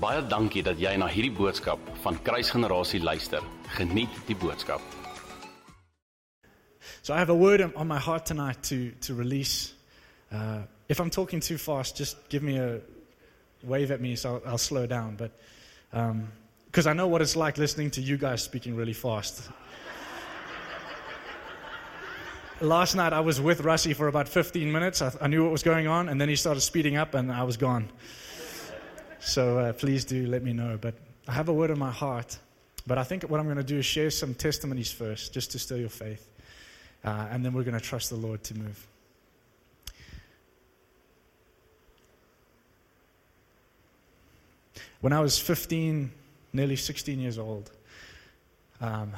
Baie dankie dat jy na hierdie boodskap van Kruisgenerasie luister. Geniet die boodskap. So I have a word on my heart tonight to, to release. Uh, if I'm talking too fast, just give me a wave at me so I'll, I'll slow down. But because I know what it's like listening to you guys speaking really fast. Last night I was with Russie for about 15 minutes. I, I knew what was going on, and then he started speeding up, and I was gone. So uh, please do let me know. But I have a word in my heart. But I think what I'm going to do is share some testimonies first, just to stir your faith. Uh, and then we're going to trust the Lord to move. When I was 15, nearly 16 years old, um,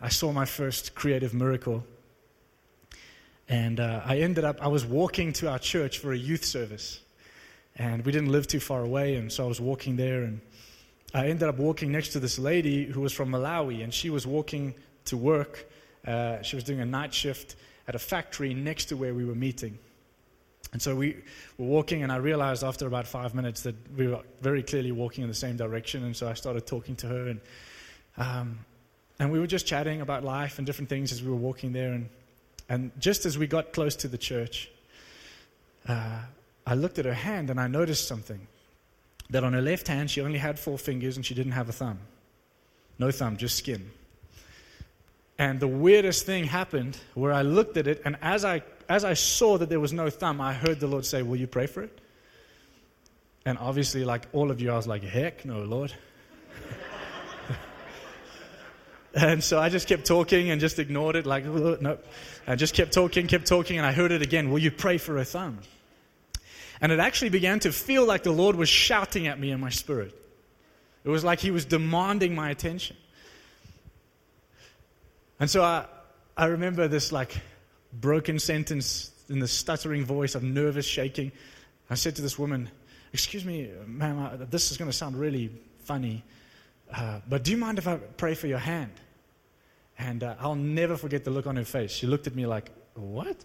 I saw my first creative miracle. And uh, I ended up, I was walking to our church for a youth service. And we didn't live too far away, and so I was walking there. And I ended up walking next to this lady who was from Malawi, and she was walking to work. Uh, she was doing a night shift at a factory next to where we were meeting. And so we were walking, and I realized after about five minutes that we were very clearly walking in the same direction. And so I started talking to her, and, um, and we were just chatting about life and different things as we were walking there. And, and just as we got close to the church, uh, I looked at her hand and I noticed something. That on her left hand, she only had four fingers and she didn't have a thumb. No thumb, just skin. And the weirdest thing happened where I looked at it, and as I, as I saw that there was no thumb, I heard the Lord say, Will you pray for it? And obviously, like all of you, I was like, Heck no, Lord. and so I just kept talking and just ignored it, like, no. I just kept talking, kept talking, and I heard it again Will you pray for a thumb? And it actually began to feel like the Lord was shouting at me in my spirit. It was like He was demanding my attention. And so I, I remember this like broken sentence in the stuttering voice of nervous shaking. I said to this woman, Excuse me, ma'am, this is going to sound really funny, uh, but do you mind if I pray for your hand? And uh, I'll never forget the look on her face. She looked at me like, What?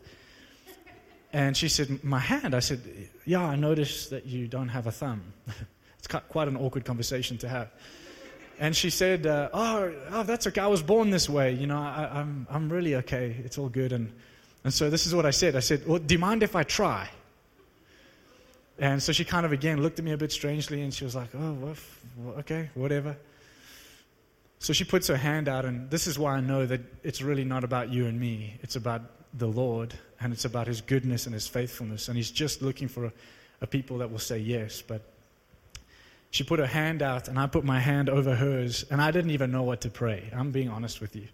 And she said, My hand. I said, Yeah, I noticed that you don't have a thumb. it's quite an awkward conversation to have. And she said, uh, oh, oh, that's okay. I was born this way. You know, I, am I'm, I'm really okay. It's all good. And, and so this is what I said. I said, well, do you mind if I try? And so she kind of again looked at me a bit strangely and she was like, oh, okay, whatever. So she puts her hand out, and this is why I know that it's really not about you and me. It's about the Lord, and it's about His goodness and His faithfulness. And He's just looking for a, a people that will say yes. But she put her hand out, and I put my hand over hers, and I didn't even know what to pray. I'm being honest with you.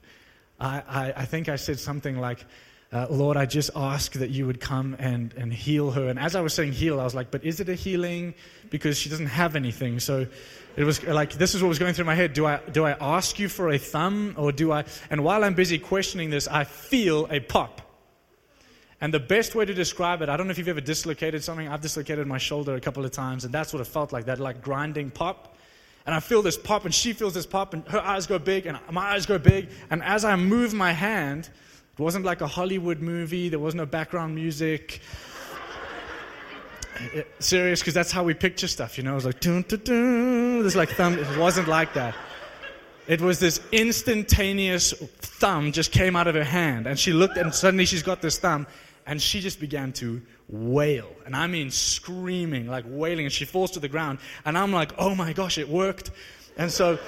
I, I, I think I said something like, uh, Lord, I just ask that you would come and, and heal her. And as I was saying heal, I was like, but is it a healing? Because she doesn't have anything. So it was like, this is what was going through my head. Do I, do I ask you for a thumb or do I? And while I'm busy questioning this, I feel a pop. And the best way to describe it, I don't know if you've ever dislocated something. I've dislocated my shoulder a couple of times, and that's what it felt like that like grinding pop. And I feel this pop, and she feels this pop, and her eyes go big, and my eyes go big. And as I move my hand, it wasn't like a Hollywood movie, there was no background music. It, serious, because that's how we picture stuff, you know? It was like, dun, dun, dun. This like thumb. It wasn't like that. It was this instantaneous thumb just came out of her hand, and she looked, and suddenly she's got this thumb, and she just began to wail. And I mean screaming, like wailing, and she falls to the ground. And I'm like, oh my gosh, it worked. And so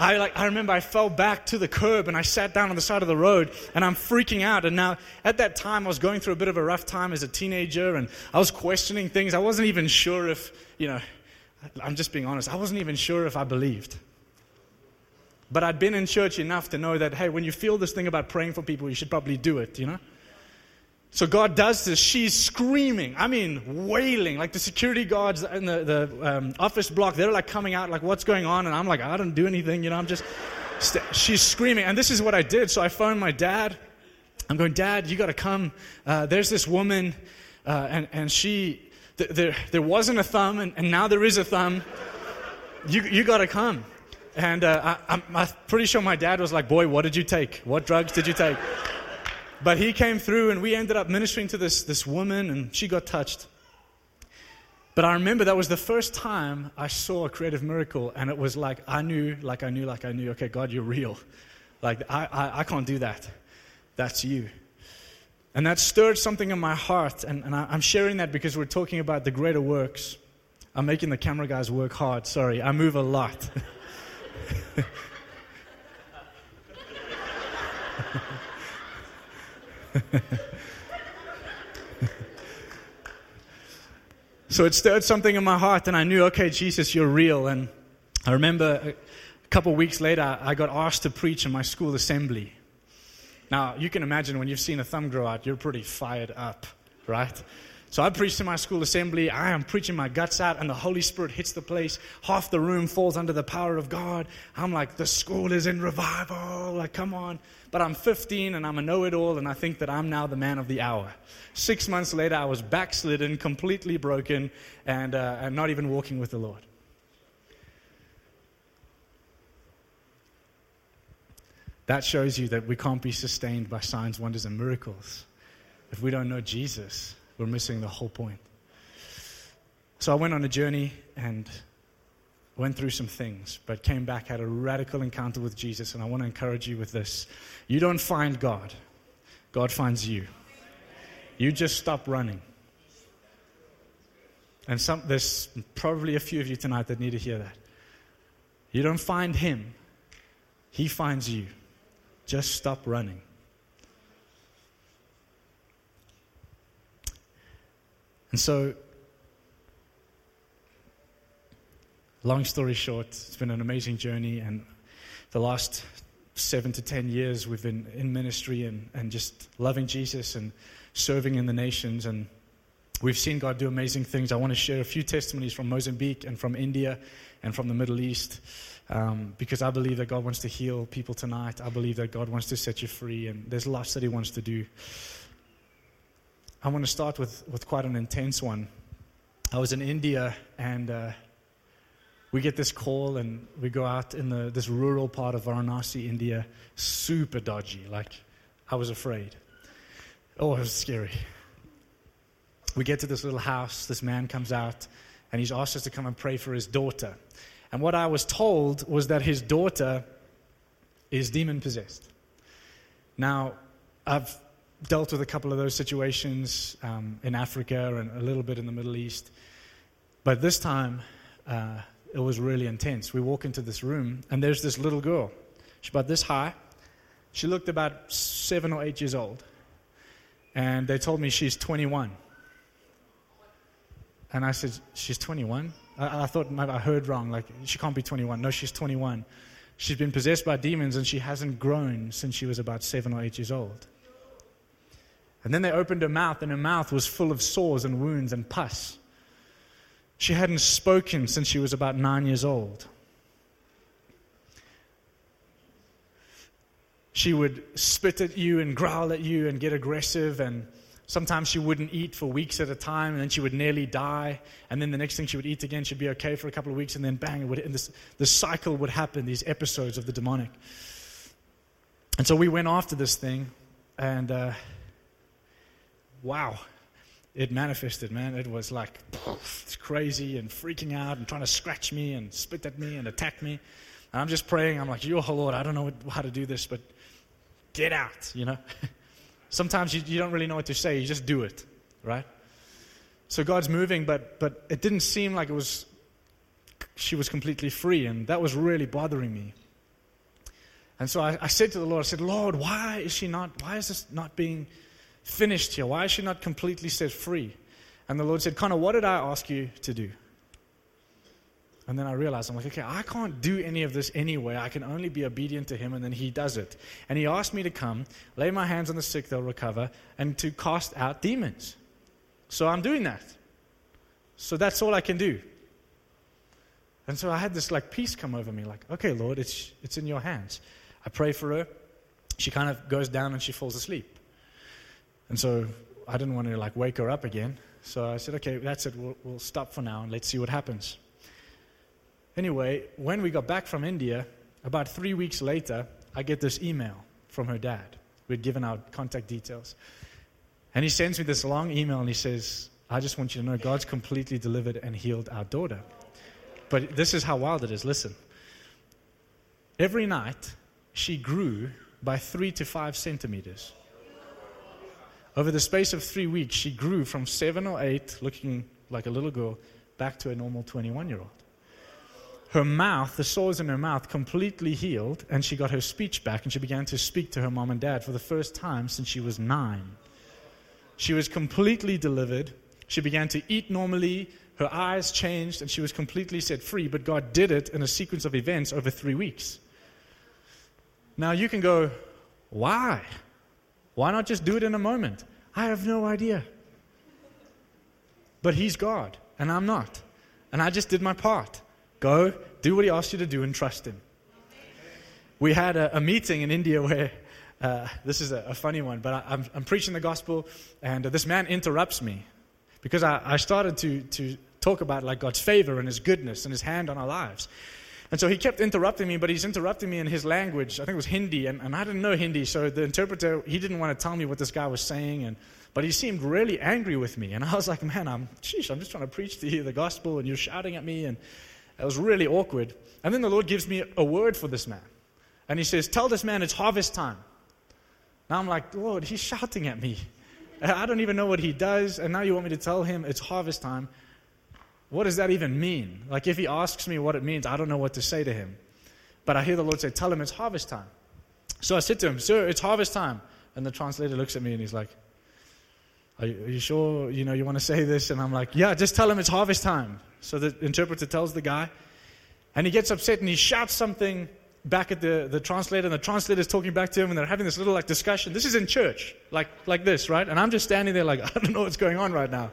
I, like, I remember I fell back to the curb and I sat down on the side of the road and I'm freaking out. And now, at that time, I was going through a bit of a rough time as a teenager and I was questioning things. I wasn't even sure if, you know, I'm just being honest, I wasn't even sure if I believed. But I'd been in church enough to know that, hey, when you feel this thing about praying for people, you should probably do it, you know? So God does this. She's screaming. I mean, wailing. Like the security guards in the, the um, office block, they're like coming out, like, what's going on? And I'm like, I don't do anything. You know, I'm just. St- she's screaming. And this is what I did. So I phoned my dad. I'm going, Dad, you got to come. Uh, there's this woman, uh, and, and she, th- there, there wasn't a thumb, and, and now there is a thumb. You, you got to come. And uh, I, I'm, I'm pretty sure my dad was like, Boy, what did you take? What drugs did you take? But he came through, and we ended up ministering to this, this woman, and she got touched. But I remember that was the first time I saw a creative miracle, and it was like I knew, like I knew, like I knew, okay, God, you're real. Like, I, I, I can't do that. That's you. And that stirred something in my heart, and, and I, I'm sharing that because we're talking about the greater works. I'm making the camera guys work hard. Sorry, I move a lot. so it stirred something in my heart, and I knew, okay, Jesus, you're real. And I remember a couple weeks later, I got asked to preach in my school assembly. Now, you can imagine when you've seen a thumb grow out, you're pretty fired up, right? So I preached in my school assembly. I am preaching my guts out, and the Holy Spirit hits the place. Half the room falls under the power of God. I'm like, the school is in revival. Like, come on. But I'm 15 and I'm a know it all, and I think that I'm now the man of the hour. Six months later, I was backslidden, completely broken, and, uh, and not even walking with the Lord. That shows you that we can't be sustained by signs, wonders, and miracles. If we don't know Jesus, we're missing the whole point. So I went on a journey and went through some things, but came back, had a radical encounter with Jesus, and I want to encourage you with this. You don't find God, God finds you. You just stop running. And some, there's probably a few of you tonight that need to hear that. You don't find Him, He finds you. Just stop running. And so, long story short, it's been an amazing journey. And the last seven to ten years, we've been in ministry and, and just loving Jesus and serving in the nations. And we've seen God do amazing things. I want to share a few testimonies from Mozambique and from India and from the Middle East um, because I believe that God wants to heal people tonight. I believe that God wants to set you free, and there's lots that He wants to do. I want to start with, with quite an intense one. I was in India and uh, we get this call and we go out in the, this rural part of Varanasi, India, super dodgy. Like, I was afraid. Oh, it was scary. We get to this little house, this man comes out and he's asked us to come and pray for his daughter. And what I was told was that his daughter is demon possessed. Now, I've dealt with a couple of those situations um, in Africa and a little bit in the Middle East. But this time, uh, it was really intense. We walk into this room, and there's this little girl. She's about this high. She looked about seven or eight years old. And they told me she's 21. And I said, She's 21? I, I thought maybe I heard wrong. Like, she can't be 21. No, she's 21. She's been possessed by demons, and she hasn't grown since she was about seven or eight years old. And then they opened her mouth, and her mouth was full of sores and wounds and pus. She hadn't spoken since she was about nine years old. She would spit at you and growl at you and get aggressive, and sometimes she wouldn't eat for weeks at a time, and then she would nearly die. And then the next thing she would eat again, she'd be okay for a couple of weeks, and then bang, it would, and this, this cycle would happen, these episodes of the demonic. And so we went after this thing, and. Uh, wow, it manifested, man. It was like it's crazy and freaking out and trying to scratch me and spit at me and attack me. And I'm just praying. I'm like, "Your Lord, I don't know how to do this, but get out." You know. Sometimes you, you don't really know what to say. You just do it, right? So God's moving, but but it didn't seem like it was. She was completely free, and that was really bothering me. And so I, I said to the Lord, I said, Lord, why is she not? Why is this not being finished here? Why is she not completely set free? And the Lord said, Connor, what did I ask you to do? And then I realized, I'm like, okay, I can't do any of this anyway. I can only be obedient to Him, and then He does it. And He asked me to come, lay my hands on the sick, they'll recover, and to cast out demons. So I'm doing that. So that's all I can do. And so I had this like peace come over me, like, okay, Lord, it's, it's in your hands. I pray for her. She kind of goes down and she falls asleep. And so I didn't want to like wake her up again. So I said, okay, that's it. We'll, we'll stop for now and let's see what happens. Anyway, when we got back from India, about three weeks later, I get this email from her dad. We'd given out contact details. And he sends me this long email and he says, I just want you to know God's completely delivered and healed our daughter. But this is how wild it is. Listen. Every night, she grew by three to five centimeters. Over the space of three weeks, she grew from seven or eight, looking like a little girl, back to a normal 21 year old. Her mouth, the sores in her mouth, completely healed, and she got her speech back, and she began to speak to her mom and dad for the first time since she was nine. She was completely delivered. She began to eat normally. Her eyes changed, and she was completely set free. But God did it in a sequence of events over three weeks. Now you can go, why? Why not just do it in a moment? I have no idea. But He's God, and I'm not. And I just did my part. Go, do what He asked you to do, and trust Him. We had a, a meeting in India where uh, this is a, a, funny one, but I, am I'm preaching the gospel, and uh, this man interrupts me because I, I started to, to talk about like God's favor and His goodness and His hand on our lives. And so he kept interrupting me, but he's interrupting me in his language. I think it was Hindi, and, and I didn't know Hindi, so the interpreter, he didn't want to tell me what this guy was saying, and, but he seemed really angry with me. And I was like, man, I'm, sheesh, I'm just trying to preach to you the gospel, and you're shouting at me, and it was really awkward. And then the Lord gives me a word for this man. And he says, tell this man it's harvest time. Now I'm like, Lord, he's shouting at me. I don't even know what he does, and now you want me to tell him it's harvest time what does that even mean? Like, if he asks me what it means, I don't know what to say to him. But I hear the Lord say, Tell him it's harvest time. So I said to him, Sir, it's harvest time. And the translator looks at me and he's like, Are you, are you sure you know you want to say this? And I'm like, Yeah, just tell him it's harvest time. So the interpreter tells the guy, and he gets upset and he shouts something back at the, the translator, and the translator is talking back to him, and they're having this little like discussion. This is in church, like like this, right? And I'm just standing there like, I don't know what's going on right now.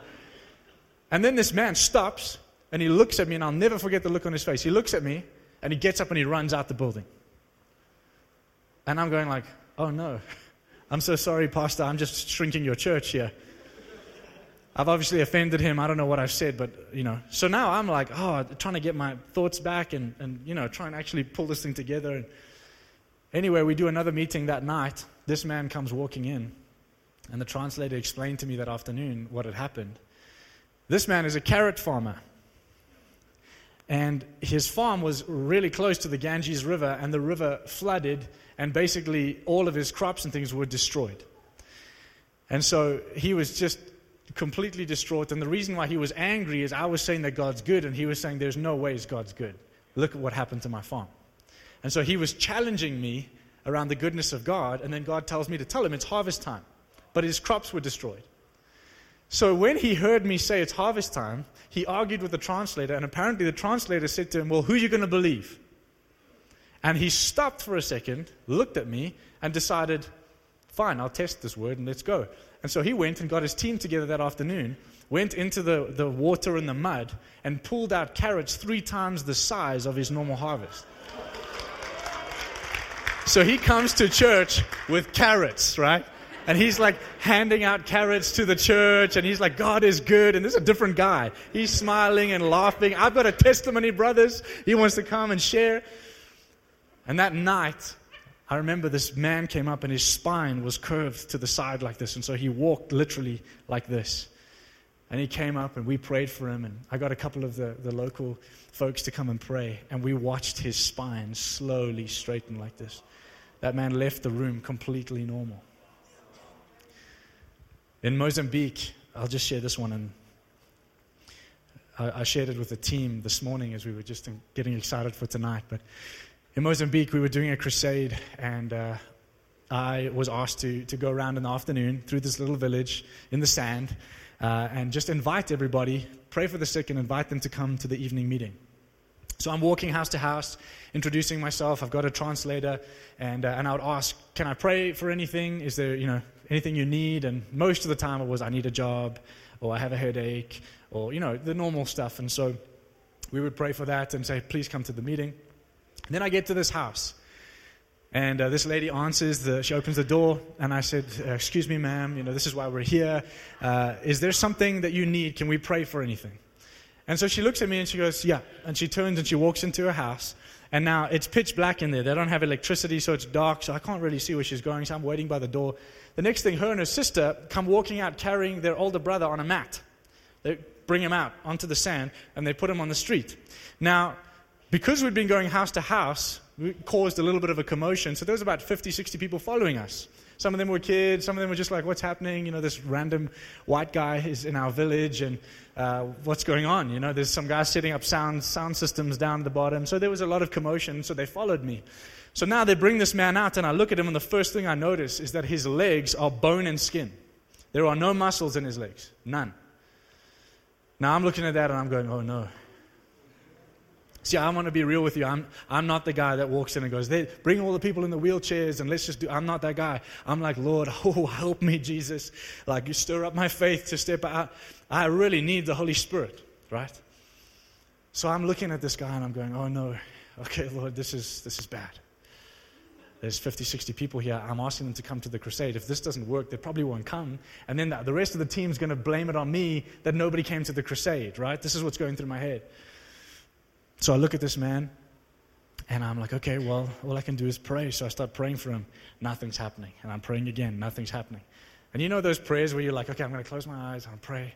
And then this man stops and he looks at me, and I'll never forget the look on his face. He looks at me and he gets up and he runs out the building. And I'm going like, oh no. I'm so sorry, Pastor. I'm just shrinking your church here. I've obviously offended him. I don't know what I've said, but, you know. So now I'm like, oh, trying to get my thoughts back and, and you know, trying to actually pull this thing together. And anyway, we do another meeting that night. This man comes walking in, and the translator explained to me that afternoon what had happened. This man is a carrot farmer. And his farm was really close to the Ganges River, and the river flooded, and basically all of his crops and things were destroyed. And so he was just completely distraught. And the reason why he was angry is I was saying that God's good, and he was saying there's no ways God's good. Look at what happened to my farm. And so he was challenging me around the goodness of God, and then God tells me to tell him it's harvest time. But his crops were destroyed. So when he heard me say it's harvest time, he argued with the translator, and apparently the translator said to him, Well, who are you going to believe? And he stopped for a second, looked at me, and decided, Fine, I'll test this word and let's go. And so he went and got his team together that afternoon, went into the, the water and the mud, and pulled out carrots three times the size of his normal harvest. So he comes to church with carrots, right? And he's like handing out carrots to the church, and he's like, God is good. And this is a different guy. He's smiling and laughing. I've got a testimony, brothers. He wants to come and share. And that night, I remember this man came up and his spine was curved to the side like this. And so he walked literally like this. And he came up and we prayed for him. And I got a couple of the, the local folks to come and pray. And we watched his spine slowly straighten like this. That man left the room completely normal. In Mozambique, I'll just share this one. And I, shared it with the team this morning as we were just getting excited for tonight. But in Mozambique, we were doing a crusade, and uh, I was asked to, to go around in the afternoon through this little village in the sand uh, and just invite everybody, pray for the sick, and invite them to come to the evening meeting. So I'm walking house to house, introducing myself. I've got a translator, and, uh, and I would ask, Can I pray for anything? Is there, you know, anything you need. And most of the time it was, I need a job, or I have a headache, or, you know, the normal stuff. And so we would pray for that and say, please come to the meeting. And then I get to this house. And uh, this lady answers, the, she opens the door, and I said, uh, Excuse me, ma'am, you know, this is why we're here. Uh, is there something that you need? Can we pray for anything? And so she looks at me and she goes, Yeah. And she turns and she walks into her house. And now it's pitch black in there. They don't have electricity, so it's dark, so I can't really see where she's going. So I'm waiting by the door. The next thing, her and her sister come walking out carrying their older brother on a mat. They bring him out onto the sand and they put him on the street. Now, because we'd been going house to house, we caused a little bit of a commotion. So there was about 50, 60 people following us. Some of them were kids. Some of them were just like, what's happening? You know, this random white guy is in our village and uh, what's going on? You know, there's some guys setting up sound, sound systems down at the bottom. So there was a lot of commotion. So they followed me. So now they bring this man out and I look at him and the first thing I notice is that his legs are bone and skin. There are no muscles in his legs. None. Now I'm looking at that and I'm going, oh no. See, I want to be real with you. I'm, I'm not the guy that walks in and goes, bring all the people in the wheelchairs and let's just do. I'm not that guy. I'm like, Lord, oh, help me, Jesus. Like, you stir up my faith to step out. I really need the Holy Spirit, right? So I'm looking at this guy and I'm going, oh no, okay, Lord, this is, this is bad. There's 50, 60 people here. I'm asking them to come to the crusade. If this doesn't work, they probably won't come. And then the rest of the team's going to blame it on me that nobody came to the crusade, right? This is what's going through my head. So I look at this man and I'm like, okay, well, all I can do is pray. So I start praying for him. Nothing's happening. And I'm praying again. Nothing's happening. And you know those prayers where you're like, okay, I'm going to close my eyes and pray.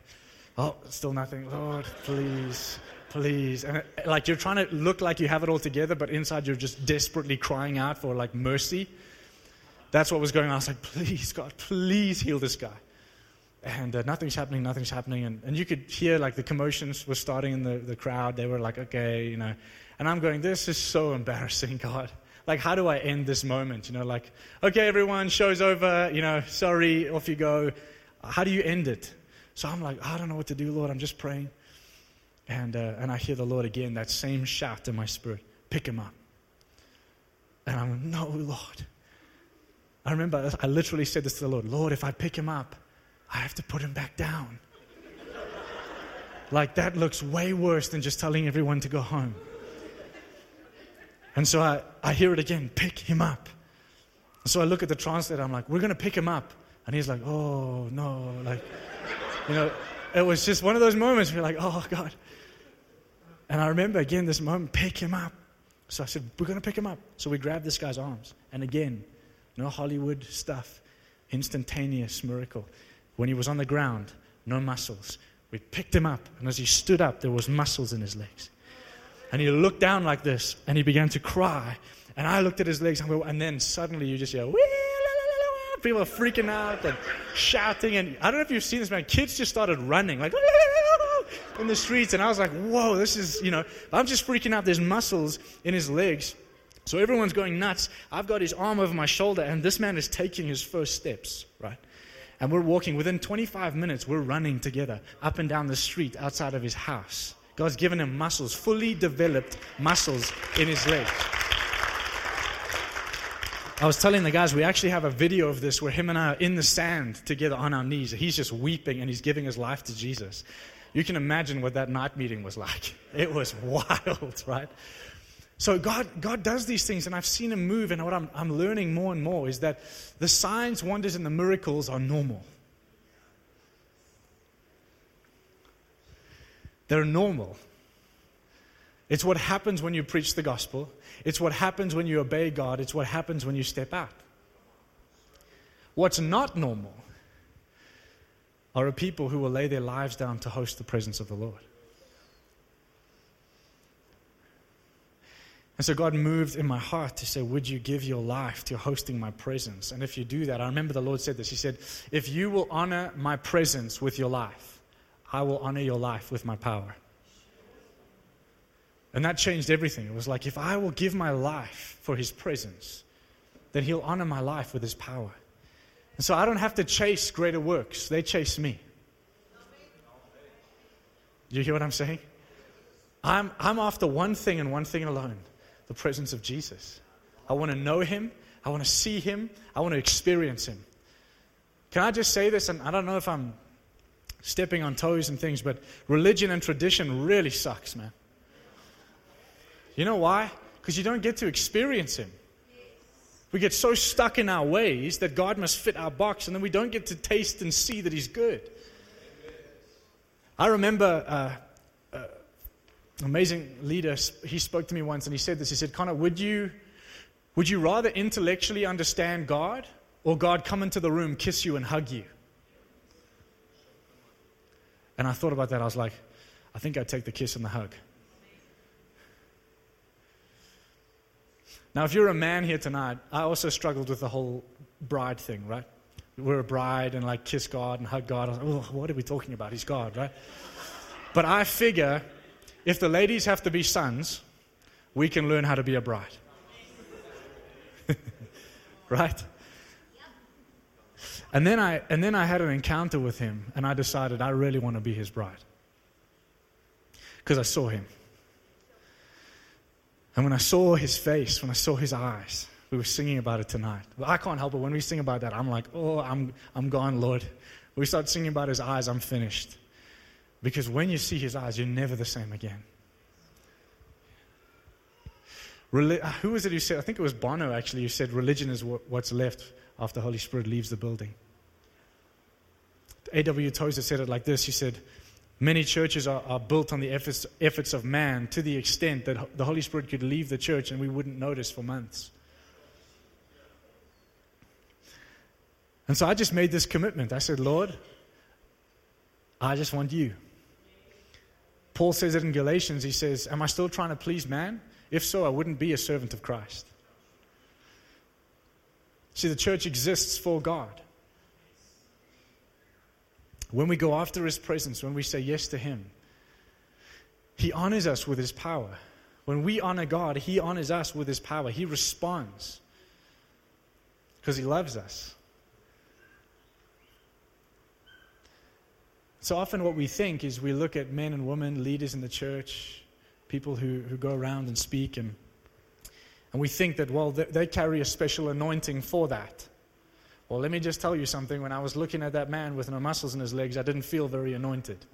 Oh, still nothing. Lord, please, please. And it, like you're trying to look like you have it all together, but inside you're just desperately crying out for like mercy. That's what was going on. I was like, please, God, please heal this guy and uh, nothing's happening, nothing's happening. And, and you could hear like the commotions were starting in the, the crowd. They were like, okay, you know. And I'm going, this is so embarrassing, God. Like, how do I end this moment? You know, like, okay, everyone, show's over, you know, sorry, off you go. How do you end it? So I'm like, I don't know what to do, Lord. I'm just praying. And, uh, and I hear the Lord again, that same shout in my spirit pick him up. And I'm, no, Lord. I remember I literally said this to the Lord Lord, if I pick him up, I have to put him back down. like, that looks way worse than just telling everyone to go home. And so I, I hear it again pick him up. So I look at the translator, I'm like, we're going to pick him up. And he's like, oh, no. Like, you know, it was just one of those moments where you're like, oh, God. And I remember again this moment, pick him up. So I said, we're going to pick him up. So we grabbed this guy's arms. And again, no Hollywood stuff, instantaneous miracle. When he was on the ground, no muscles. We picked him up, and as he stood up, there was muscles in his legs. And he looked down like this, and he began to cry. And I looked at his legs, and then suddenly you just hear, people are freaking out and shouting. And I don't know if you've seen this, man. Kids just started running, like, in the streets. And I was like, whoa, this is, you know, I'm just freaking out. There's muscles in his legs. So everyone's going nuts. I've got his arm over my shoulder, and this man is taking his first steps, right? And we're walking. Within 25 minutes, we're running together up and down the street outside of his house. God's given him muscles, fully developed muscles in his legs. I was telling the guys, we actually have a video of this where him and I are in the sand together on our knees. He's just weeping and he's giving his life to Jesus. You can imagine what that night meeting was like. It was wild, right? So God, God does these things, and I've seen Him move. And what I'm, I'm learning more and more is that the signs, wonders, and the miracles are normal. They're normal. It's what happens when you preach the gospel. It's what happens when you obey God. It's what happens when you step out. What's not normal are a people who will lay their lives down to host the presence of the Lord. And so God moved in my heart to say, Would you give your life to hosting my presence? And if you do that, I remember the Lord said this. He said, If you will honor my presence with your life, I will honor your life with my power. And that changed everything. It was like, if I will give my life for his presence, then he'll honor my life with his power. And so I don't have to chase greater works, they chase me. Do you hear what I'm saying? I'm, I'm after one thing and one thing alone the presence of Jesus. I want to know him. I want to see him. I want to experience him. Can I just say this? And I don't know if I'm stepping on toes and things, but religion and tradition really sucks, man. You know why? Because you don't get to experience him. We get so stuck in our ways that God must fit our box, and then we don't get to taste and see that He's good. I remember uh, amazing leader, he spoke to me once and he said this. He said, Connor, would you, would you rather intellectually understand God or God come into the room, kiss you, and hug you? And I thought about that. I was like, I think I'd take the kiss and the hug. Now, if you're a man here tonight, I also struggled with the whole bride thing, right? We're a bride and like kiss God and hug God. Like, oh, what are we talking about? He's God, right? But I figure if the ladies have to be sons, we can learn how to be a bride. right? And then, I, and then I had an encounter with him, and I decided I really want to be his bride. Because I saw him. And when I saw his face, when I saw his eyes, we were singing about it tonight. But I can't help it. When we sing about that, I'm like, oh, I'm, I'm gone, Lord. We start singing about his eyes, I'm finished. Because when you see his eyes, you're never the same again. Reli- uh, who was it who said, I think it was Bono actually, who said religion is what's left after the Holy Spirit leaves the building. A.W. Tozer said it like this He said, Many churches are, are built on the efforts, efforts of man to the extent that the Holy Spirit could leave the church and we wouldn't notice for months. And so I just made this commitment. I said, Lord, I just want you. Paul says it in Galatians. He says, Am I still trying to please man? If so, I wouldn't be a servant of Christ. See, the church exists for God. When we go after His presence, when we say yes to Him, He honors us with His power. When we honor God, He honors us with His power. He responds because He loves us. So often, what we think is we look at men and women, leaders in the church, people who, who go around and speak, and, and we think that, well, they, they carry a special anointing for that. Well, let me just tell you something. When I was looking at that man with no muscles in his legs, I didn't feel very anointed.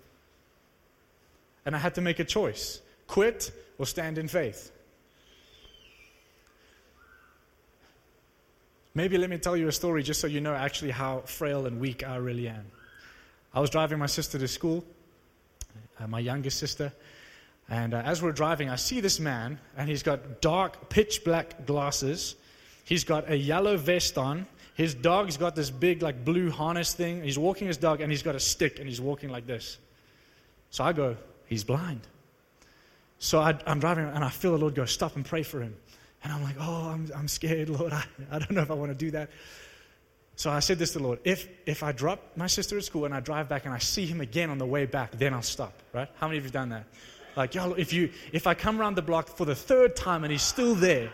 And I had to make a choice quit or stand in faith. Maybe let me tell you a story just so you know actually how frail and weak I really am. I was driving my sister to school, uh, my youngest sister, and uh, as we're driving, I see this man, and he's got dark, pitch black glasses. He's got a yellow vest on. His dog's got this big, like, blue harness thing. He's walking his dog, and he's got a stick, and he's walking like this. So I go, He's blind. So I, am driving, and I feel the Lord go, Stop and pray for him. And I'm like, Oh, I'm, I'm scared, Lord. I, I don't know if I want to do that. So I said this to the Lord if, if I drop my sister at school and I drive back and I see him again on the way back, then I'll stop, right? How many of you have done that? Like, yo, if, you, if I come around the block for the third time and he's still there,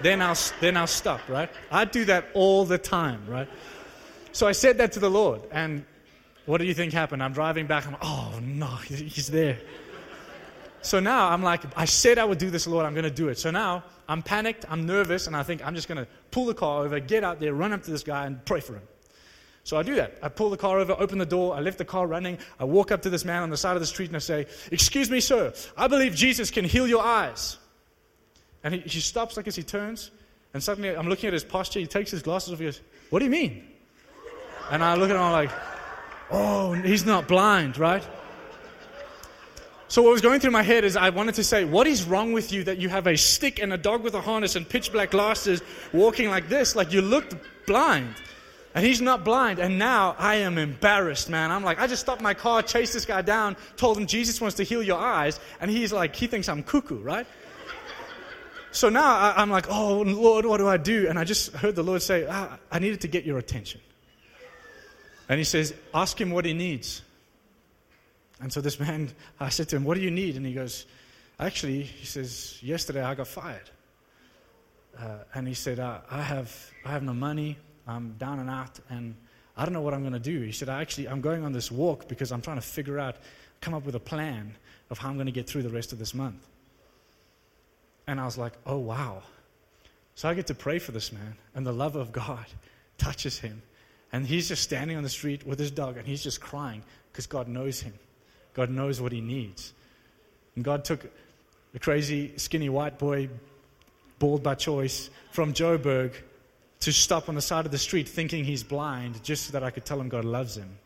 then I'll, then I'll stop, right? I do that all the time, right? So I said that to the Lord. And what do you think happened? I'm driving back. I'm oh, no, he's there. So now I'm like, I said I would do this, Lord. I'm going to do it. So now I'm panicked. I'm nervous. And I think I'm just going to pull the car over, get out there, run up to this guy, and pray for him. So I do that. I pull the car over, open the door, I left the car running. I walk up to this man on the side of the street and I say, Excuse me, sir, I believe Jesus can heal your eyes. And he, he stops like as he turns, and suddenly I'm looking at his posture. He takes his glasses off. He goes, What do you mean? And I look at him, I'm like, Oh, he's not blind, right? So what was going through my head is I wanted to say, what is wrong with you that you have a stick and a dog with a harness and pitch black glasses walking like this? Like you looked blind. And he's not blind. And now I am embarrassed, man. I'm like, I just stopped my car, chased this guy down, told him Jesus wants to heal your eyes. And he's like, he thinks I'm cuckoo, right? So now I, am like, oh, Lord, what do I do? And I just heard the Lord say, ah, I needed to get your attention. And he says, ask him what he needs. And so this man, I said to him, what do you need? And he goes, actually, he says, yesterday I got fired. Uh, and he said, uh, I, have, I have no money. I'm down and out, and I don't know what I'm going to do. He said, I actually, I'm going on this walk because I'm trying to figure out, come up with a plan of how I'm going to get through the rest of this month. And I was like, oh, wow. So I get to pray for this man, and the love of God touches him. And he's just standing on the street with his dog, and he's just crying because God knows him. God knows what he needs. And God took a crazy, skinny white boy, bald by choice, from Joburg to stop on the side of the street thinking he's blind just so that I could tell him God loves him.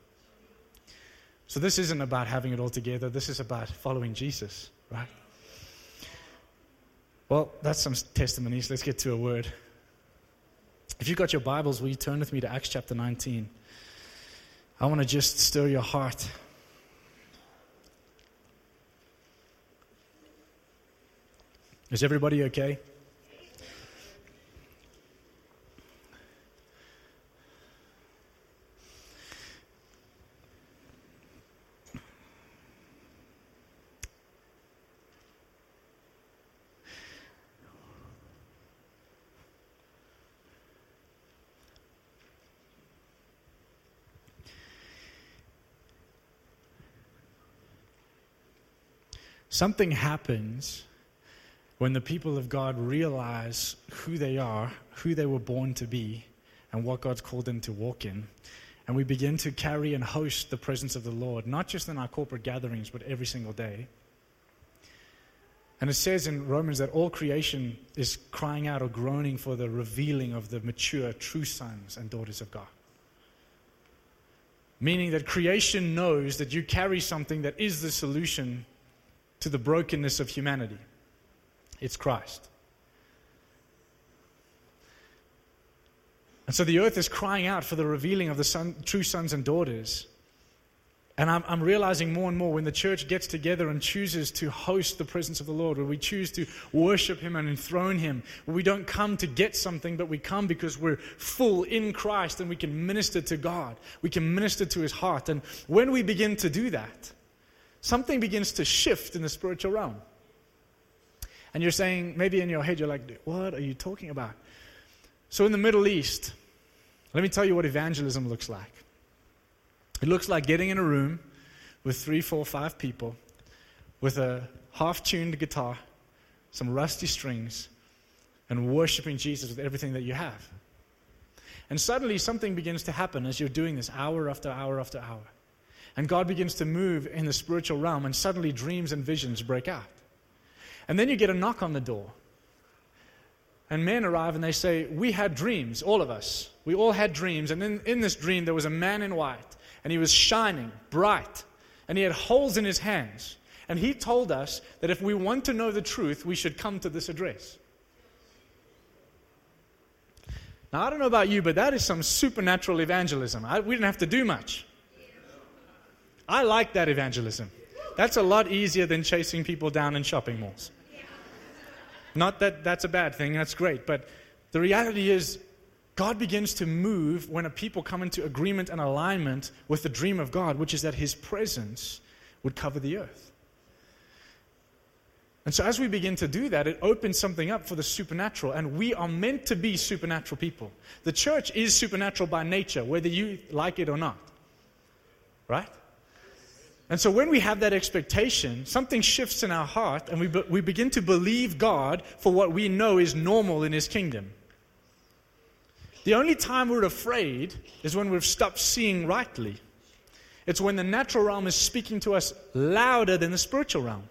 So this isn't about having it all together. This is about following Jesus, right? Well, that's some testimonies. Let's get to a word. If you've got your Bibles, will you turn with me to Acts chapter 19? I want to just stir your heart. Is everybody okay? Something happens when the people of God realize who they are, who they were born to be, and what God's called them to walk in. And we begin to carry and host the presence of the Lord, not just in our corporate gatherings, but every single day. And it says in Romans that all creation is crying out or groaning for the revealing of the mature, true sons and daughters of God. Meaning that creation knows that you carry something that is the solution to the brokenness of humanity. It's Christ. And so the earth is crying out for the revealing of the son, true sons and daughters. And I'm, I'm, realizing more and more when the church gets together and chooses to host the presence of the Lord, where we choose to worship Him and enthrone Him, where we don't come to get something, but we come because we're full in Christ and we can minister to God. We can minister to His heart. And when we begin to do that, something begins to shift in the spiritual realm. And you're saying, maybe in your head, you're like, what are you talking about? So in the Middle East, let me tell you what evangelism looks like. It looks like getting in a room with three, four, five people with a half tuned guitar, some rusty strings, and worshiping Jesus with everything that you have. And suddenly something begins to happen as you're doing this hour after hour after hour. And God begins to move in the spiritual realm, and suddenly dreams and visions break out. And then you get a knock on the door. And men arrive and they say, We had dreams, all of us. We all had dreams. And in, in this dream, there was a man in white, and he was shining, bright, and he had holes in his hands. And he told us that if we want to know the truth, we should come to this address. Now, I don't know about you, but that is some supernatural evangelism. I, we didn't have to do much. I like that evangelism. That's a lot easier than chasing people down in shopping malls. Not that that's a bad thing, that's great. But the reality is, God begins to move when a people come into agreement and alignment with the dream of God, which is that His presence would cover the earth. And so, as we begin to do that, it opens something up for the supernatural. And we are meant to be supernatural people. The church is supernatural by nature, whether you like it or not. Right? And so when we have that expectation, something shifts in our heart and we, be, we begin to believe God for what we know is normal in His kingdom. The only time we're afraid is when we've stopped seeing rightly. It's when the natural realm is speaking to us louder than the spiritual realm.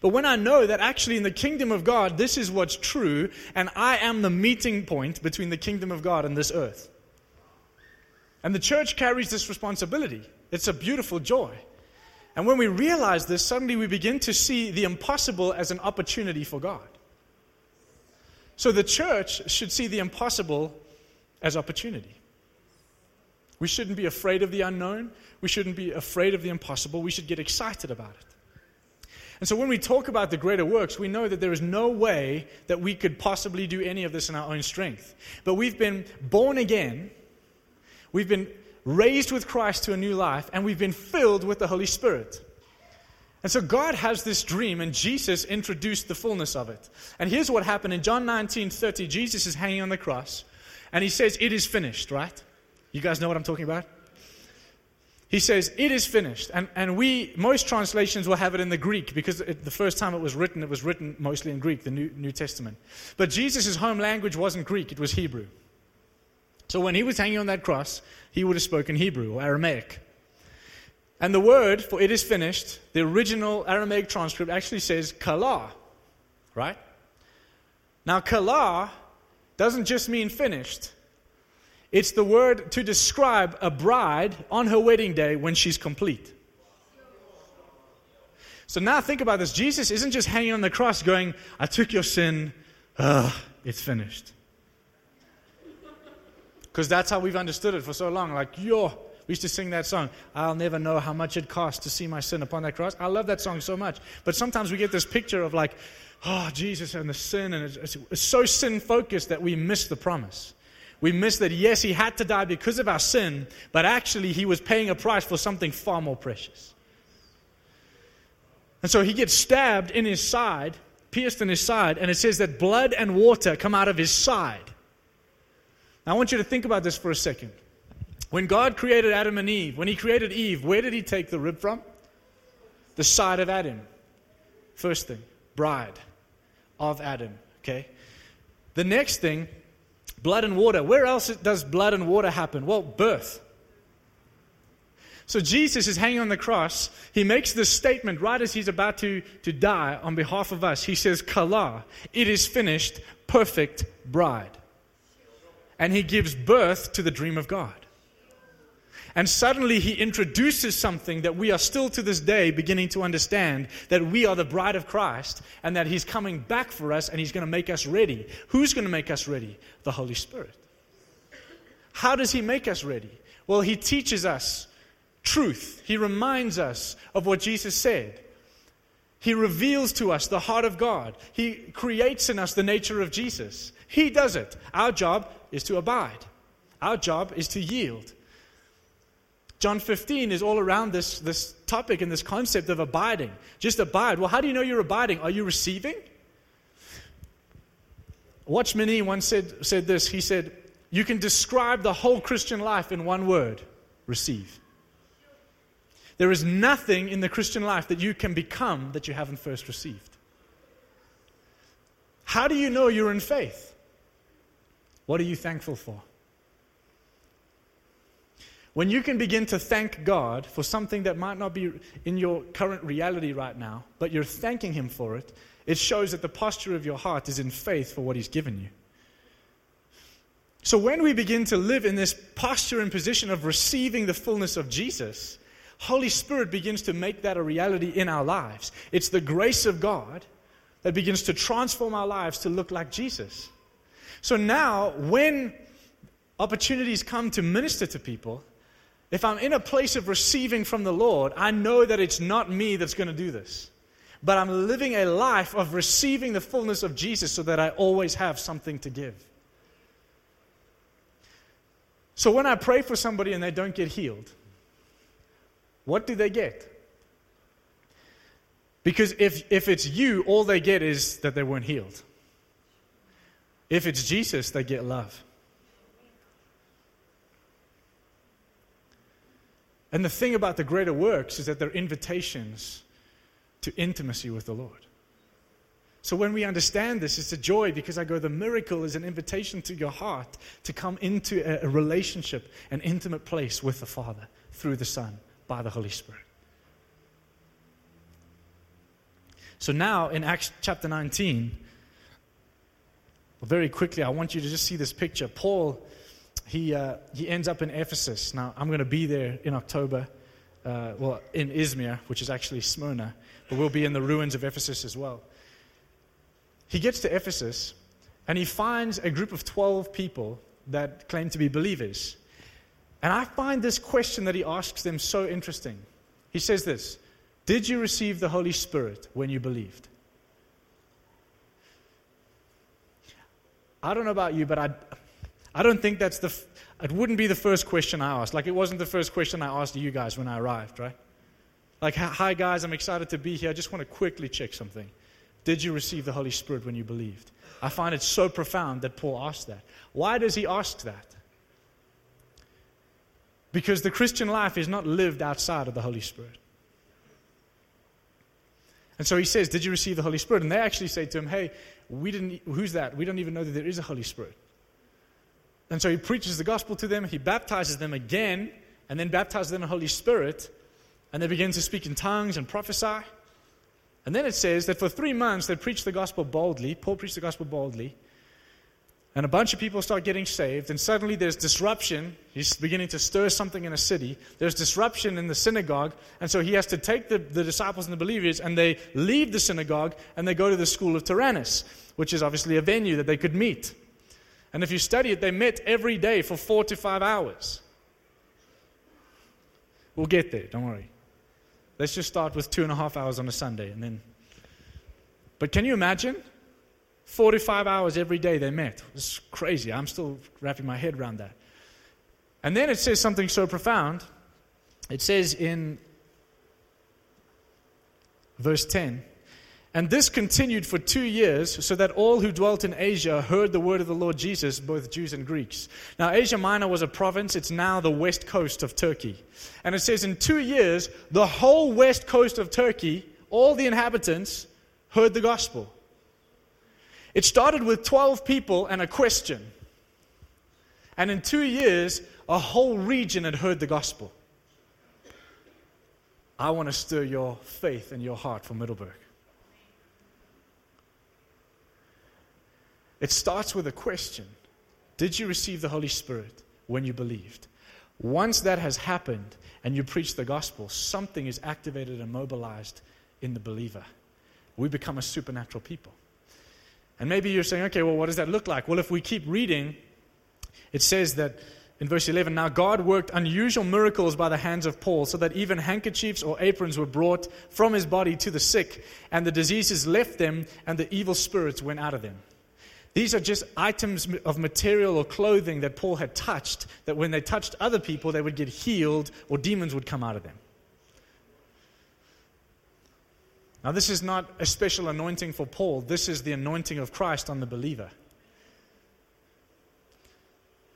But when I know that actually in the kingdom of God, this is what's true, and I am the meeting point between the kingdom of God and this earth. And the church carries this responsibility. It's a beautiful joy. And when we realize this, suddenly we begin to see the impossible as an opportunity for God. So the church should see the impossible as opportunity. We shouldn't be afraid of the unknown. We shouldn't be afraid of the impossible. We should get excited about it. And so when we talk about the greater works, we know that there is no way that we could possibly do any of this in our own strength. But we've been born again. We've been raised with Christ to a new life, and we've been filled with the Holy Spirit. And so God has this dream, and Jesus introduced the fullness of it. And here's what happened in John 19 30. Jesus is hanging on the cross, and he says, It is finished, right? You guys know what I'm talking about? He says, It is finished. And, and we, most translations will have it in the Greek because it, the first time it was written, it was written mostly in Greek, the New, New Testament. But Jesus' home language wasn't Greek, it was Hebrew. So when he was hanging on that cross, he would have spoken Hebrew or Aramaic. And the word for it is finished, the original Aramaic transcript actually says kala, right? Now, kala doesn't just mean finished, it's the word to describe a bride on her wedding day when she's complete. So now think about this. Jesus isn't just hanging on the cross going, I took your sin, ugh, it's finished. Because that's how we've understood it for so long. Like, yo, We used to sing that song, I'll never know how much it cost to see my sin upon that cross. I love that song so much. But sometimes we get this picture of like, oh, Jesus and the sin, and it's, it's, it's so sin focused that we miss the promise. We miss that, yes, he had to die because of our sin, but actually he was paying a price for something far more precious. And so he gets stabbed in his side, pierced in his side, and it says that blood and water come out of his side. Now, I want you to think about this for a second. When God created Adam and Eve, when He created Eve, where did He take the rib from? The side of Adam. First thing, bride of Adam. Okay? The next thing, blood and water. Where else does blood and water happen? Well, birth. So Jesus is hanging on the cross. He makes this statement right as he's about to, to die on behalf of us. He says, Kala, it is finished, perfect bride. And he gives birth to the dream of God. And suddenly he introduces something that we are still to this day beginning to understand that we are the bride of Christ and that he's coming back for us and he's going to make us ready. Who's going to make us ready? The Holy Spirit. How does he make us ready? Well, he teaches us truth, he reminds us of what Jesus said. He reveals to us the heart of God. He creates in us the nature of Jesus. He does it. Our job is to abide. Our job is to yield. John 15 is all around this, this topic and this concept of abiding. Just abide. Well, how do you know you're abiding? Are you receiving? Watchman Nee once said, said this. He said, You can describe the whole Christian life in one word receive. There is nothing in the Christian life that you can become that you haven't first received. How do you know you're in faith? What are you thankful for? When you can begin to thank God for something that might not be in your current reality right now, but you're thanking Him for it, it shows that the posture of your heart is in faith for what He's given you. So when we begin to live in this posture and position of receiving the fullness of Jesus, Holy Spirit begins to make that a reality in our lives. It's the grace of God that begins to transform our lives to look like Jesus. So now, when opportunities come to minister to people, if I'm in a place of receiving from the Lord, I know that it's not me that's going to do this. But I'm living a life of receiving the fullness of Jesus so that I always have something to give. So when I pray for somebody and they don't get healed, what do they get? Because if, if it's you, all they get is that they weren't healed. If it's Jesus, they get love. And the thing about the greater works is that they're invitations to intimacy with the Lord. So when we understand this, it's a joy because I go, the miracle is an invitation to your heart to come into a, relationship, an intimate place with the Father through the Son by the Holy Spirit. So now in Acts chapter 19, very quickly, I want you to just see this picture. Paul he, uh, he ends up in Ephesus. Now, I'm going to be there in October, uh, well, in Izmir, which is actually Smyrna, but we'll be in the ruins of Ephesus as well. He gets to Ephesus and he finds a group of 12 people that claim to be believers. And I find this question that he asks them so interesting. He says this Did you receive the Holy Spirit when you believed? I don't know about you, but I, I don't think that's the, it wouldn't be the first question I asked. Like it wasn't the first question I asked you guys when I arrived, right? Like, hi guys, I'm excited to be here. I just want to quickly check something. Did you receive the Holy Spirit when you believed? I find it so profound that Paul asked that. Why does he ask that? Because the Christian life is not lived outside of the Holy Spirit. And so he says, Did you receive the Holy Spirit? And they actually say to him, Hey, we didn't, who's that? We don't even know that there is a Holy Spirit. And so he preaches the gospel to them, he baptizes them again, and then baptizes them in the Holy Spirit, and they begin to speak in tongues and prophesy. And then it says that for three months they preached the gospel boldly. Paul preached the gospel boldly. And a bunch of people start getting saved, and suddenly there's disruption. He's beginning to stir something in a city. There's disruption in the synagogue, and so he has to take the, the disciples and the believers, and they leave the synagogue and they go to the school of Tyrannus, which is obviously a venue that they could meet. And if you study it, they met every day for four to five hours. We'll get there, don't worry. Let's just start with two and a half hours on a Sunday and then. But can you imagine? 45 hours every day they met. It's crazy. I'm still wrapping my head around that. And then it says something so profound. It says in verse 10 And this continued for two years, so that all who dwelt in Asia heard the word of the Lord Jesus, both Jews and Greeks. Now, Asia Minor was a province, it's now the west coast of Turkey. And it says in two years, the whole west coast of Turkey, all the inhabitants, heard the gospel. It started with 12 people and a question. And in two years, a whole region had heard the gospel. I want to stir your faith and your heart for Middelburg. It starts with a question Did you receive the Holy Spirit when you believed? Once that has happened and you preach the gospel, something is activated and mobilized in the believer. We become a supernatural people. And maybe you're saying, okay, well, what does that look like? Well, if we keep reading, it says that in verse 11, now God worked unusual miracles by the hands of Paul, so that even handkerchiefs or aprons were brought from his body to the sick, and the diseases left them, and the evil spirits went out of them. These are just items of material or clothing that Paul had touched, that when they touched other people, they would get healed or demons would come out of them. Now, this is not a special anointing for Paul, this is the anointing of Christ on the believer.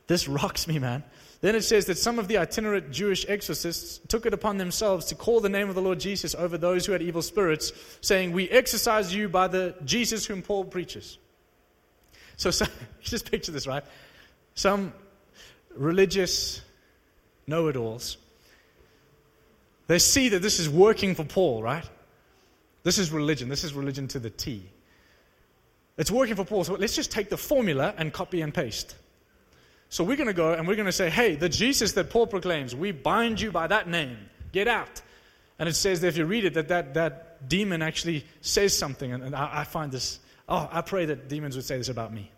This rocks me, man. Then it says that some of the itinerant Jewish exorcists took it upon themselves to call the name of the Lord Jesus over those who had evil spirits, saying, We exorcise you by the Jesus whom Paul preaches. So, so just picture this, right? Some religious know it alls, they see that this is working for Paul, right? This is religion. This is religion to the T. It's working for Paul. So let's just take the formula and copy and paste. So we're going to go and we're going to say, hey, the Jesus that Paul proclaims, we bind you by that name. Get out. And it says that if you read it, that that, that demon actually says something. And, and I, I find this, oh, I pray that demons would say this about me.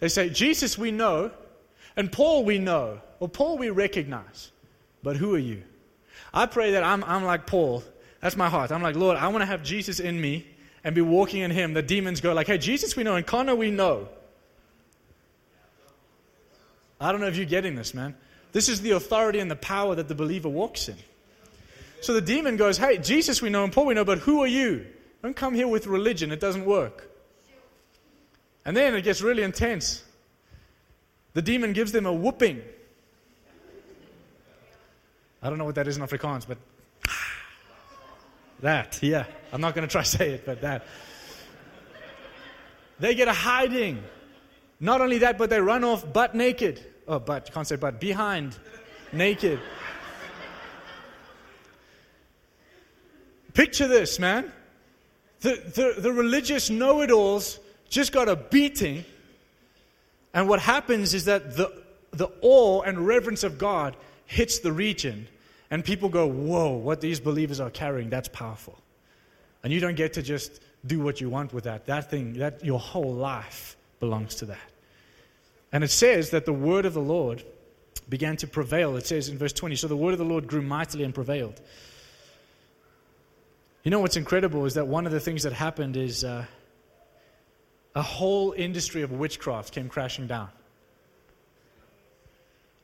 They say, Jesus we know, and Paul we know, or Paul we recognize. But who are you? I pray that I'm, I'm like Paul that's my heart. I'm like, Lord, I want to have Jesus in me and be walking in him. The demons go like, hey, Jesus we know and Connor we know. I don't know if you're getting this, man. This is the authority and the power that the believer walks in. So the demon goes, hey, Jesus we know and Paul we know, but who are you? Don't come here with religion. It doesn't work. And then it gets really intense. The demon gives them a whooping. I don't know what that is in Afrikaans, but that, yeah. I'm not going to try to say it, but that. They get a hiding. Not only that, but they run off butt naked. Oh, butt, you can't say butt, behind, naked. Picture this, man. The, the, the religious know it alls just got a beating. And what happens is that the, the awe and reverence of God hits the region. And people go, whoa, what these believers are carrying, that's powerful. And you don't get to just do what you want with that. That thing, that your whole life belongs to that. And it says that the word of the Lord began to prevail. It says in verse 20, so the word of the Lord grew mightily and prevailed. You know what's incredible is that one of the things that happened is uh, a whole industry of witchcraft came crashing down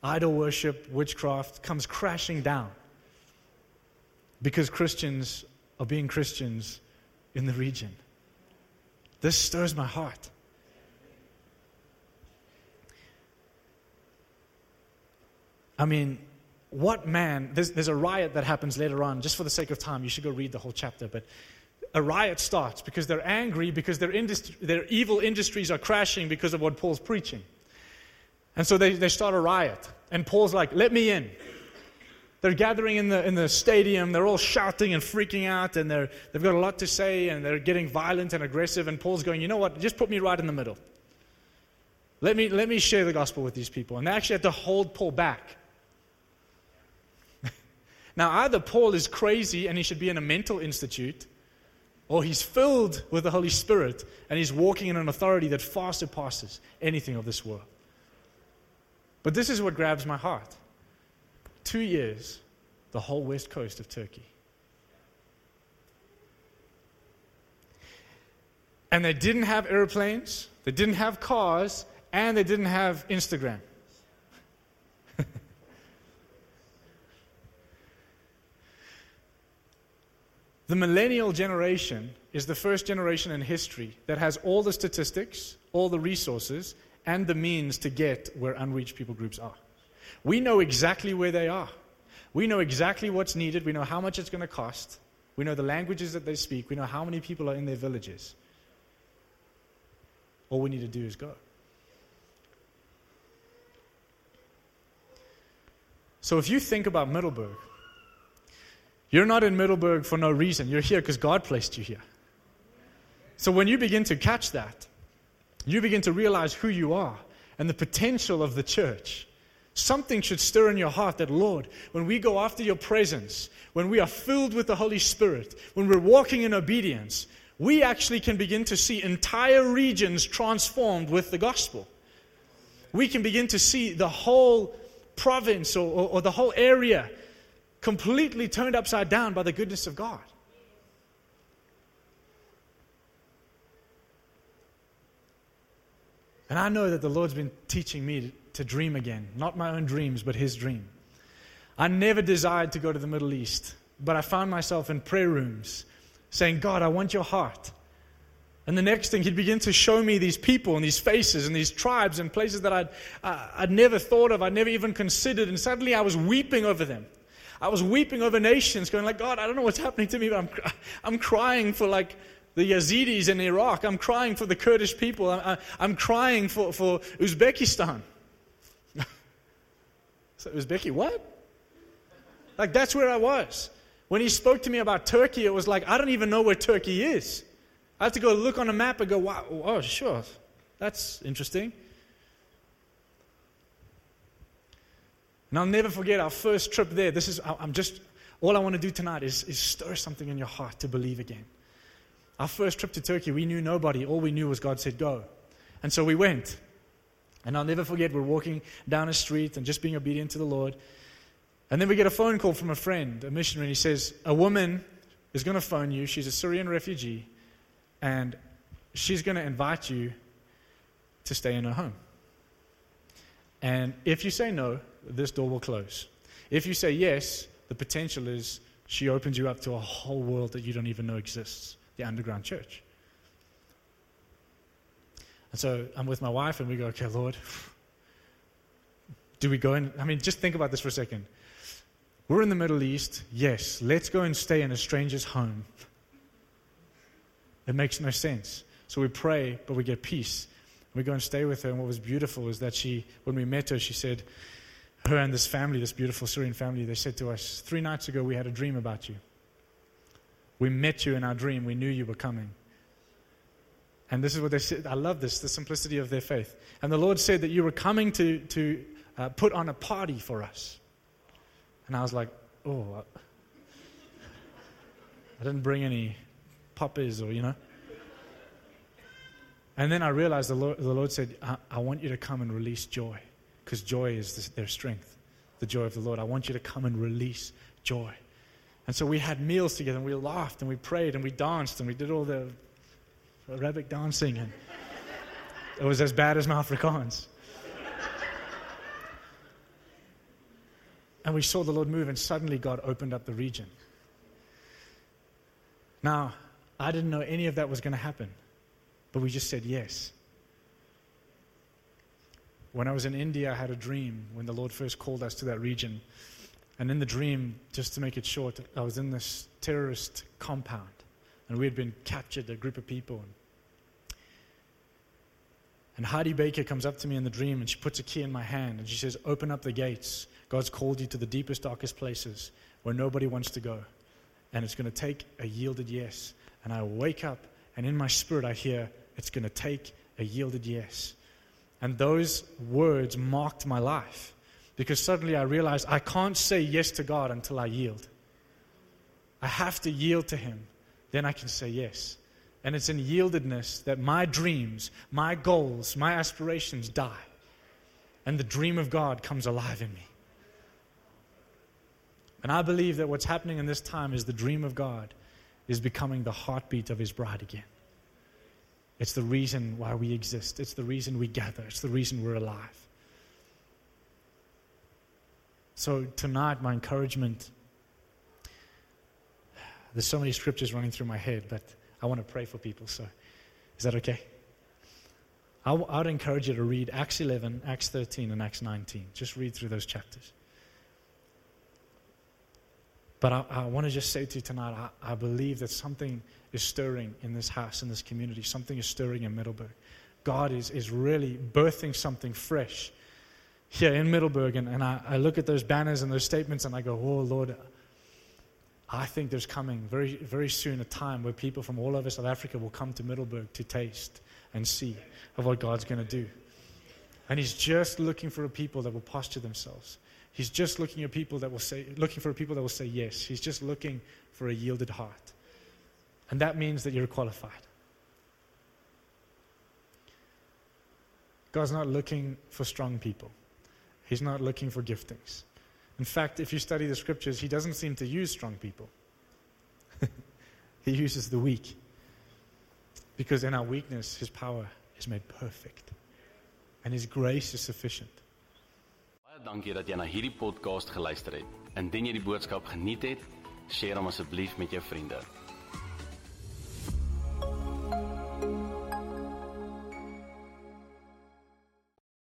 idol worship, witchcraft comes crashing down because Christians are being Christians in the region. This stirs my heart. I mean, what man, there's, there's, a riot that happens later on, just for the sake of time, you should go read the whole chapter, but a riot starts because they're angry because their, their evil industries are crashing because of what Paul's preaching. And so they, they start a riot. And Paul's like, let me in. They're gathering in the, in the stadium. They're all shouting and freaking out. And they're, they've got a lot to say. And they're getting violent and aggressive. And Paul's going, you know what? Just put me right in the middle. Let me, let me share the gospel with these people. And they actually had to hold Paul back. now, either Paul is crazy and he should be in a mental institute, or he's filled with the Holy Spirit and he's walking in an authority that far surpasses anything of this world. But this is what grabs my heart. Two years, the whole west coast of Turkey. And they didn't have airplanes, they didn't have cars, and they didn't have Instagram. the millennial generation is the first generation in history that has all the statistics, all the resources, and the means to get where unreached people groups are. We know exactly where they are. We know exactly what's needed. We know how much it's going to cost. We know the languages that they speak. We know how many people are in their villages. All we need to do is go. So if you think about Middelburg, you're not in Middelburg for no reason. You're here because God placed you here. So when you begin to catch that, you begin to realize who you are and the potential of the church. Something should stir in your heart that, Lord, when we go after your presence, when we are filled with the Holy Spirit, when we're walking in obedience, we actually can begin to see entire regions transformed with the gospel. We can begin to see the whole province or, or, or the whole area completely turned upside down by the goodness of God. And I know that the Lord's been teaching me to dream again. Not my own dreams, but His dream. I never desired to go to the Middle East, but I found myself in prayer rooms saying, God, I want your heart. And the next thing, he'd begin to show me these people and these faces and these tribes and places that I'd, uh, I'd never thought of, I'd never even considered. And suddenly I was weeping over them. I was weeping over nations, going like, God, I don't know what's happening to me, but I'm, I'm crying for like the Yazidis in Iraq. I'm crying for the Kurdish people. I'm, I'm crying for, for Uzbekistan. So Uzbeki, what? Like that's where I was. When he spoke to me about Turkey, it was like, I don't even know where Turkey is. I have to go look on a map and go, wow, oh, sure, that's interesting. And I'll never forget our first trip there. This is, I'm just, all I want to do tonight is, is stir something in your heart to believe again. Our first trip to Turkey, we knew nobody. All we knew was God said, go. And so we went. And I'll never forget, we're walking down a street and just being obedient to the Lord. And then we get a phone call from a friend, a missionary, and he says, A woman is going to phone you. She's a Syrian refugee, and she's going to invite you to stay in her home. And if you say no, this door will close. If you say yes, the potential is she opens you up to a whole world that you don't even know exists the underground church. And so I'm with my wife, and we go, okay, Lord, do we go in? I mean, just think about this for a second. We're in the Middle East. Yes, let's go and stay in a stranger's home. It makes no sense. So we pray, but we get peace. We go and stay with her. And what was beautiful is that she, when we met her, she said, her and this family, this beautiful Syrian family, they said to us, Three nights ago, we had a dream about you. We met you in our dream. We knew you were coming. And this is what they said. I love this, the simplicity of their faith. And the Lord said that you were coming to, to uh, put on a party for us. And I was like, oh, I didn't bring any poppers or, you know. And then I realized the Lord, the Lord said, I, I want you to come and release joy because joy is their strength, the joy of the Lord. I want you to come and release joy. And so we had meals together and we laughed and we prayed and we danced and we did all the Arabic dancing, and it was as bad as my Afrikaans. And we saw the Lord move, and suddenly God opened up the region. Now, I didn't know any of that was going to happen, but we just said yes. When I was in India, I had a dream when the Lord first called us to that region. And in the dream, just to make it short, I was in this terrorist compound and we had been captured, a group of people. And Heidi Baker comes up to me in the dream and she puts a key in my hand and she says, Open up the gates. God's called you to the deepest, darkest places where nobody wants to go. And it's going to take a yielded yes. And I wake up and in my spirit I hear, It's going to take a yielded yes. And those words marked my life because suddenly I realized I can't say yes to God until I yield. I have to yield to Him then I can say yes. And it's in yieldedness that my dreams, my goals, my aspirations die. And the dream of God comes alive in me. And I believe that what's happening in this time is the dream of God is becoming the heartbeat of his bride again. It's the reason why we exist. It's the reason we gather. It's the reason we're alive. So, tonight, my encouragement there's so many scriptures running through my head, but I want to pray for people. So, is that okay? I, w- I would encourage you to read Acts 11, Acts 13, and Acts 19. Just read through those chapters. But I, I want to just say to you tonight I, I believe that something is stirring in this house, in this community. Something is stirring in Middelburg. God is, is really birthing something fresh here in Middelburg, And, and I, I look at those banners and those statements and I go, oh, Lord, I think there's coming very, very soon a time where people from all over South Africa will come to Middelburg to taste and see of what God's going to do. And He's just looking for a people that will posture themselves. He's just looking at people that will say, looking for people that will say yes. He's just looking for a yielded heart. And that means that you're qualified. God's not looking for strong people. He's not looking for giftings. In fact, if you study the scriptures, he doesn't seem to use strong people. he uses the weak. Because in our weakness, his power is made perfect. And his grace is sufficient. Baie dankie dat jy na hierdie podcast geluister het. Indien jy die boodskap geniet het, deel hom asseblief met jou vriende.